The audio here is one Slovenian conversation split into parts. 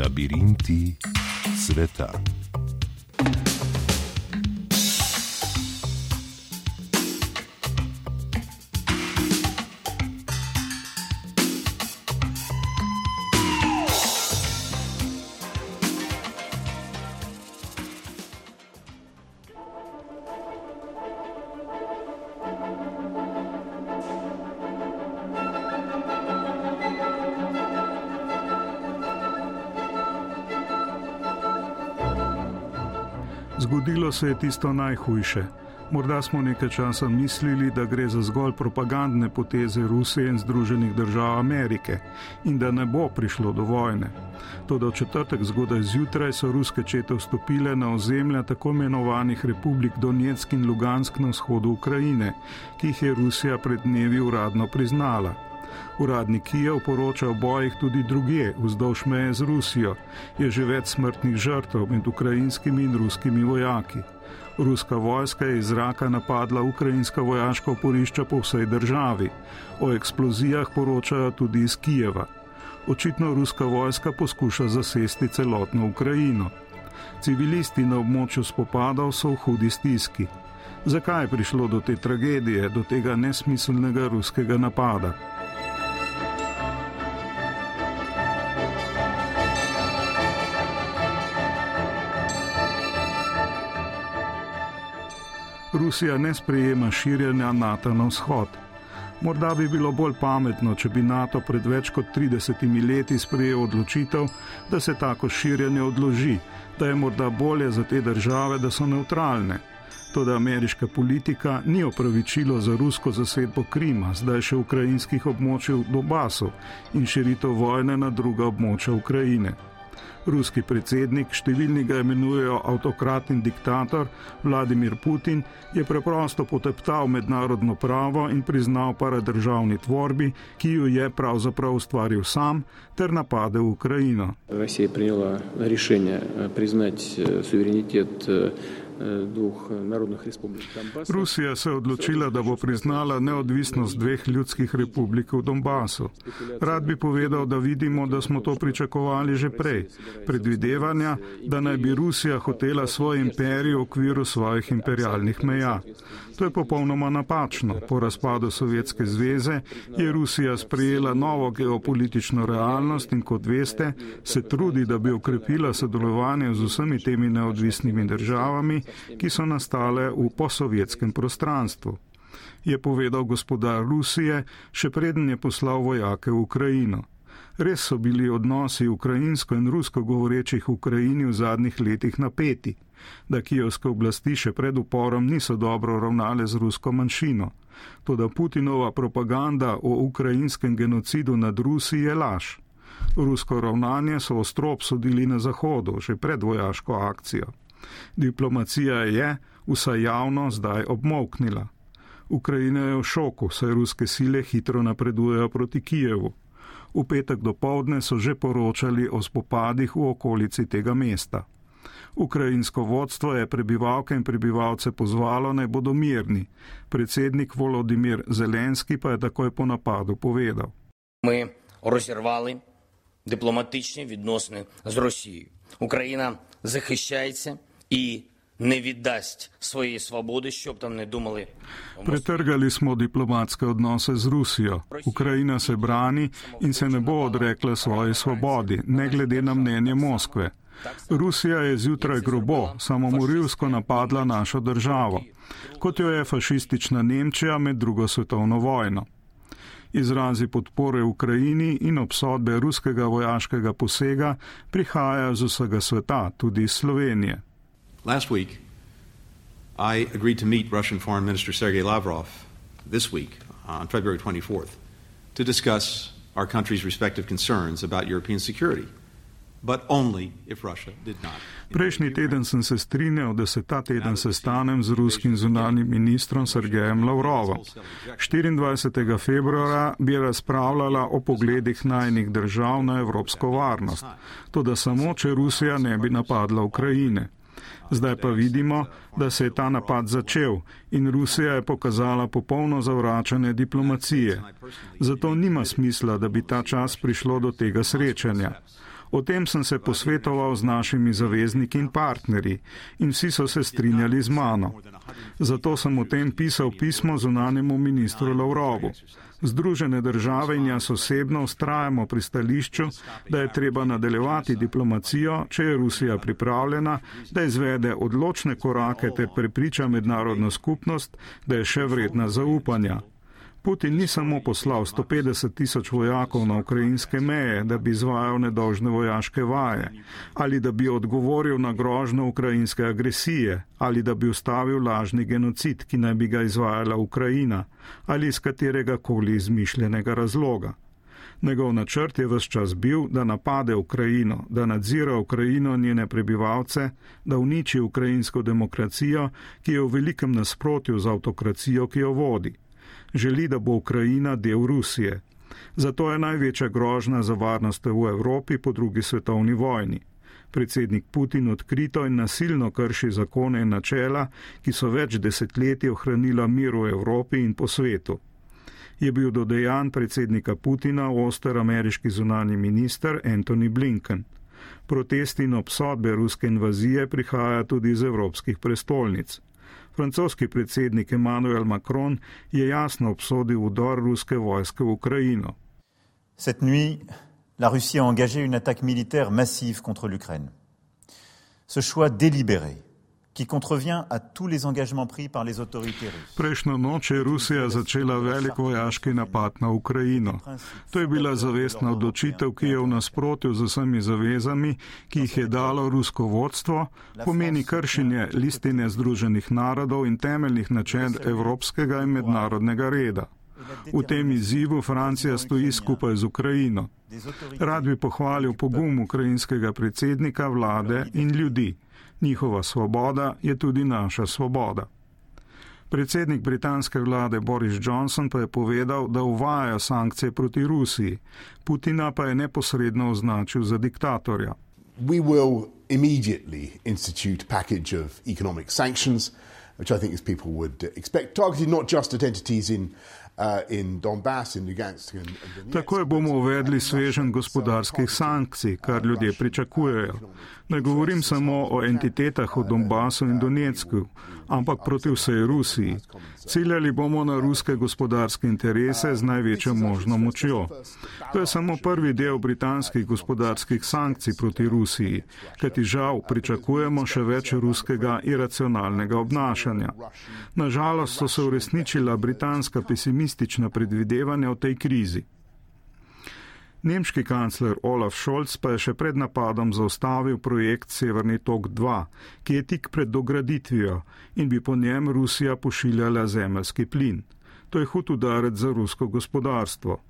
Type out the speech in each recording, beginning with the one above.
Labirinti sveta. Zgodilo se je tisto najhujše. Morda smo nekaj časa mislili, da gre za zgolj propagandne poteze Rusije in Združenih držav Amerike in da ne bo prišlo do vojne. Toda v četrtek zgodaj zjutraj so ruske čete vstopile na ozemlja tako imenovanih republik Donetsk in Lugansk na vzhodu Ukrajine, ki jih je Rusija pred dnevi uradno priznala. Uradni Kijev poroča o bojih tudi druge, vzdolž meje z Rusijo. Je že več smrtnih žrtev med ukrajinskimi in ruskimi vojaki. Ruska vojska je iz zraka napadla ukrajinska vojaška oporišča po vsej državi. O eksplozijah poročajo tudi iz Kijeva. Očitno ruska vojska poskuša zasesti celotno Ukrajino. Civilisti na območju spopadov so v hudi stiski. Zakaj je prišlo do te tragedije, do tega nesmiselnega ruskega napada? Rusija ne sprejema širjenja NATO na vzhod. Morda bi bilo bolj pametno, če bi NATO pred več kot 30 leti sprejel odločitev, da se tako širjenje odloži, da je morda bolje za te države, da so neutralne. Toda ameriška politika ni opravičilo za rusko zasedbo Krima, zdaj še ukrajinskih območij v Dobasu in širitev vojne na druga območja Ukrajine. Ruski predsednik, številni ga imenujejo avtokrat in diktator, Vladimir Putin, je preprosto poteptal mednarodno pravo in priznal paradržavni tvorbi, ki jo je pravzaprav ustvaril sam, ter napadel Ukrajino. Rusija je prijela rešenje priznati suverenitet dveh narodnih republik. Rusija se je odločila, da bo priznala neodvisnost dveh ljudskih republik v Donbasu. Rad bi povedal, da vidimo, da smo to pričakovali že prej. Predvidevanja, da naj bi Rusija hotela svoj imperij v okviru svojih imperialnih meja. To je popolnoma napačno. Po razpadu Sovjetske zveze je Rusija sprejela novo geopolitično realnost in kot veste, se trudi, da bi okrepila sodelovanje z vsemi temi neodvisnimi državami, ki so nastale v posovjetskem prostranstvu. Je povedal gospodar Rusije, še preden je poslal vojake v Ukrajino. Res so bili odnosi ukrajinsko in rusko govorečih v Ukrajini v zadnjih letih napeti da kijevske oblasti še pred uporom niso dobro ravnale z rusko manjšino. Toda Putinova propaganda o ukrajinskem genocidu nad Rusi je laž. Rusko ravnanje so ostro obsodili na Zahodu, že pred vojaško akcijo. Diplomacija je, vsaj javno, zdaj obmoknila. Ukrajina je v šoku, saj ruske sile hitro napredujejo proti Kijevu. V petek do povdne so že poročali o spopadih v okolici tega mesta. Ukrajinsko vodstvo je prebivalke in prebivalce pozvalo naj bodo mirni. Predsednik Volodimir Zelenski pa je takoj po napadu povedal. Mi rozirvali diplomatični odnosi z Rosijo. Ukrajina захищається і не віддасть своєї свободи, щоб там не думали. Pretrgali smo diplomatske odnose z Rusijo. Ukrajina se brani in se ne bo odrekla svoji svobodi, ne glede na mnenje Moskve. Rusija je zjutraj grobo, samomorilsko napadla našo državo, kot jo je fašistična Nemčija med drugo svetovno vojno. Izrazi podpore Ukrajini in obsodbe ruskega vojaškega posega prihajajo z vsega sveta, tudi iz Slovenije. Last week I agreed to meet Russian Foreign Minister Sergei Lavrov this week on February 24th to discuss our country's respective concerns about European security. Prejšnji teden sem se strinjal, da se ta teden sestanem z ruskim zunanjim ministrom Sergejem Lavrovom. 24. februara bi razpravljala o pogledih najnih držav na evropsko varnost. To da samo, če Rusija ne bi napadla Ukrajine. Zdaj pa vidimo, da se je ta napad začel in Rusija je pokazala popolno zavračanje diplomacije. Zato nima smisla, da bi ta čas prišlo do tega srečanja. O tem sem se posvetoval z našimi zavezniki in partnerji in vsi so se strinjali z mano. Zato sem o tem pisal pismo zunanemu ministru Lavrovu. Združene države in jaz osebno ustrajamo pri stališču, da je treba nadaljevati diplomacijo, če je Rusija pripravljena, da izvede odločne korake ter prepriča mednarodno skupnost, da je še vredna zaupanja. Putin ni samo poslal 150 tisoč vojakov na ukrajinske meje, da bi izvajal nedolžne vojaške vaje, ali da bi odgovoril na grožno ukrajinske agresije, ali da bi ustavil lažni genocid, ki naj bi ga izvajala Ukrajina, ali iz katerega koli izmišljenega razloga. Njegov načrt je vse čas bil, da napade Ukrajino, da nadzira Ukrajino in njene prebivalce, da uniči ukrajinsko demokracijo, ki je v velikem nasprotju z avtokracijo, ki jo vodi želi, da bo Ukrajina del Rusije. Zato je največja grožnja za varnost v Evropi po drugi svetovni vojni. Predsednik Putin odkrito in nasilno krši zakone in načela, ki so več desetletij ohranila mir v Evropi in po svetu. Je bil do dejanj predsednika Putina oster ameriški zunani minister Antony Blinken. Protesti in obsodbe ruske invazije prihajajo tudi iz evropskih prestolnic. Francoski predsednik Emmanuel Macron je jasno obsodil udor ruske vojske v Ukrajino. Cette nuit, la Russie a engagé une attaque militaire massive contre l'Ukraine. Ce choix délibéré ki kontrevient à tous les engagements pris par les autorités russes. Prejšnjo noč je Rusija začela velik vojaški napad na Ukrajino. To je bila zavestna odločitev, ki je v nasprotju z vsemi zavezami, ki jih je dalo rusko vodstvo, pomeni kršenje listine Združenih narodov in temeljnih načel evropskega in mednarodnega reda. V tem izzivu Francija stoji skupaj z Ukrajino. Rad bi pohvalil pogum ukrajinskega predsednika vlade in ljudi. Njihova svoboda je tudi naša svoboda. Predsednik britanske vlade Boris Johnson pa je povedal, da uvaja sankcije proti Rusiji, Putina pa je neposredno označil za diktatorja. We will immediately institute package of economic sanctions, which I think as people would expect, targeted not just at entities in Takoj bomo uvedli svežen gospodarskih sankcij, kar ljudje pričakujejo. Ne govorim samo o entitetah v Donbasu in Donetsku, ampak proti vsej Rusiji. Ciljali bomo na ruske gospodarske interese z največjo možno močjo. To je samo prvi del britanskih gospodarskih sankcij proti Rusiji, kajti žal pričakujemo še več ruskega iracionalnega obnašanja. Nažalost so se uresničila britanska pesimistična predvidevanja o tej krizi. Nemški kancler Olaf Scholz pa je še pred napadom zaustavil projekt Severni tok 2, ki je tik pred dograditvijo in bi po njem Rusija pošiljala zemljski plin. To je hud udarec za rusko gospodarstvo.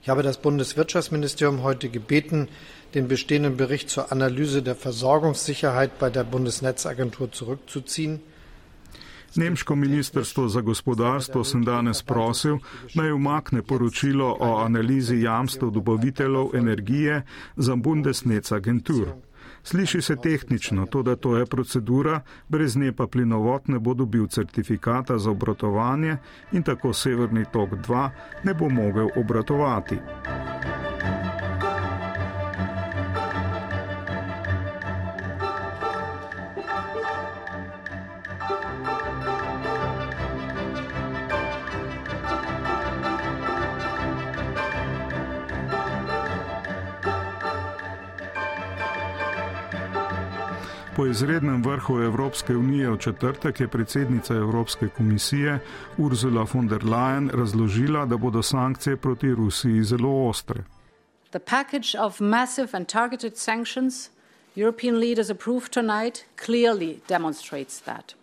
Ich habe das Bundeswirtschaftsministerium heute gebeten, den bestehenden Bericht zur Analyse der Versorgungssicherheit bei der Bundesnetzagentur zurückzuziehen. Nemško ministrstvo za gospodarstvo sem danes prosil, naj umakne poročilo o analizi jamstev dobaviteljev energije za Bundesnetz agentur. Sliši se tehnično, to da to je procedura, brez nje pa plinovod ne bo dobil certifikata za obratovanje in tako Severni tok 2 ne bo mogel obratovati. Po izrednem vrhu Evropske unije v četrtek je predsednica Evropske komisije Ursula von der Leyen razložila, da bodo sankcije proti Rusiji zelo ostre. The package of massive and targeted sanctions European leaders approved tonight clearly demonstrates that.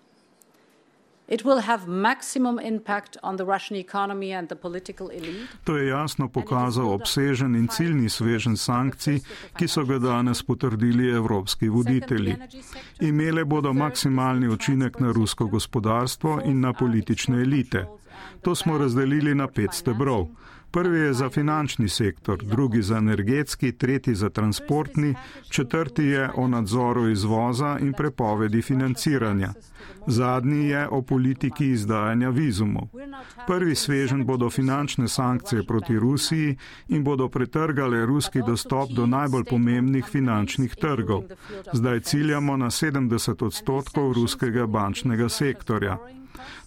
To je jasno pokazal obsežen in ciljni svežen sankcij, ki so ga danes potrdili evropski voditelji. Imele bodo maksimalni učinek na rusko gospodarstvo in na politične elite. To smo razdelili na pet stebrov. Prvi je za finančni sektor, drugi za energetski, tretji za transportni, četrti je o nadzoru izvoza in prepovedi financiranja. Zadnji je o politiki izdajanja vizumov. Prvi svežen bodo finančne sankcije proti Rusiji in bodo pretrgale ruski dostop do najbolj pomembnih finančnih trgov. Zdaj ciljamo na 70 odstotkov ruskega bančnega sektorja.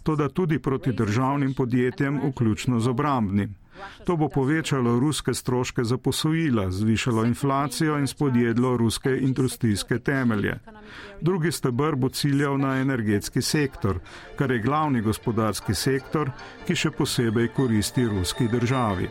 Toda tudi proti državnim podjetjem, vključno z obrambnim. To bo povečalo ruske stroške za posojila, zvišalo inflacijo in spodjedlo ruske industrijske temelje. Drugi stebr bo ciljal na energetski sektor, kar je glavni gospodarski sektor, ki še posebej koristi ruski državi.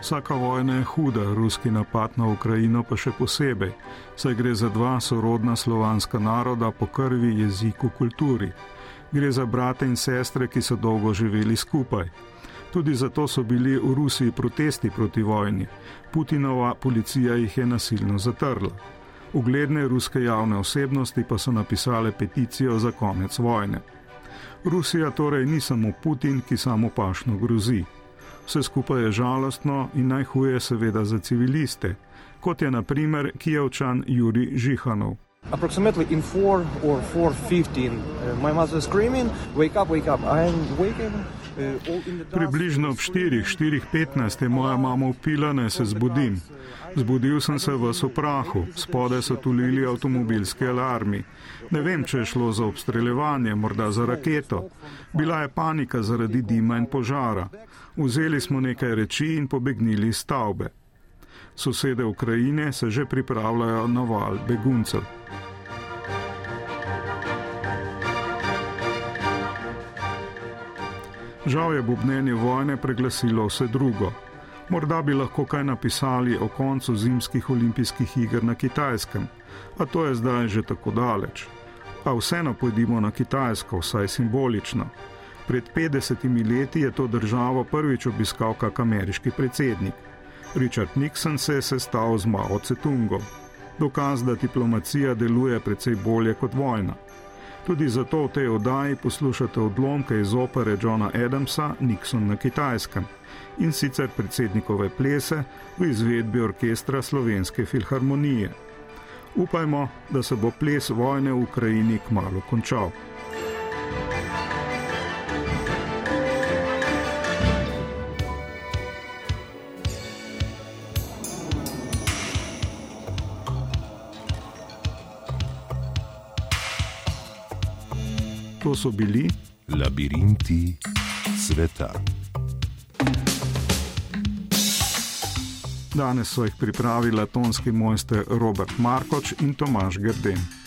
Vsaka vojna je huda, ruski napad na Ukrajino pa še posebej, saj gre za dva sorodna slovanska naroda po krvi, jeziku, kulturi. Gre za brate in sestre, ki so dolgo živeli skupaj. Tudi zato so bili v Rusiji protesti proti vojni. Putinova policija jih je nasilno zatrla. Ugledne ruske javne osebnosti pa so napisale peticijo za konec vojne. Rusija torej ni samo Putin, ki samo pašno grozi. Vse skupaj je žalostno in najhuje seveda za civiliste, kot je naprimer kijevčan Juri Žihanov. Approximately in 4 or 4:15, uh, my mother is screaming, "Wake up, wake up!" I am waking. Približno ob 4, 4:15 je moja mama upila, naj se zbudim. Zbudil sem se v soprahu, spode so tulili avtomobilski alarmi. Ne vem, če je šlo za obstreljevanje, morda za raketo. Bila je panika zaradi dima in požara. Vzeli smo nekaj reči in pobegnili iz stavbe. Sosede Ukrajine se že pripravljajo na val beguncev. Žal je bobnenje vojne preglasilo vse drugo. Morda bi lahko kaj napisali o koncu zimskih olimpijskih iger na Kitajskem, a to je zdaj že tako daleč. Pa vseeno pojdimo na Kitajsko, vsaj simbolično. Pred 50 leti je to državo prvič obiskal kak ameriški predsednik. Richard Nixon se je sestal z Mao Tse-tungom. Dokaz, da diplomacija deluje precej bolje kot vojna. Tudi zato v tej oddaji poslušate odlomke iz opere Johna Adamsa Nixon na kitajskem in sicer predsednikove plese v izvedbi orkestra Slovenske filharmonije. Upajmo, da se bo ples vojne v Ukrajini kmalo končal. To so bili Labirinti sveta. Danes so jih pripravila tonski mojster Robert Markoč in Tomaš Grden.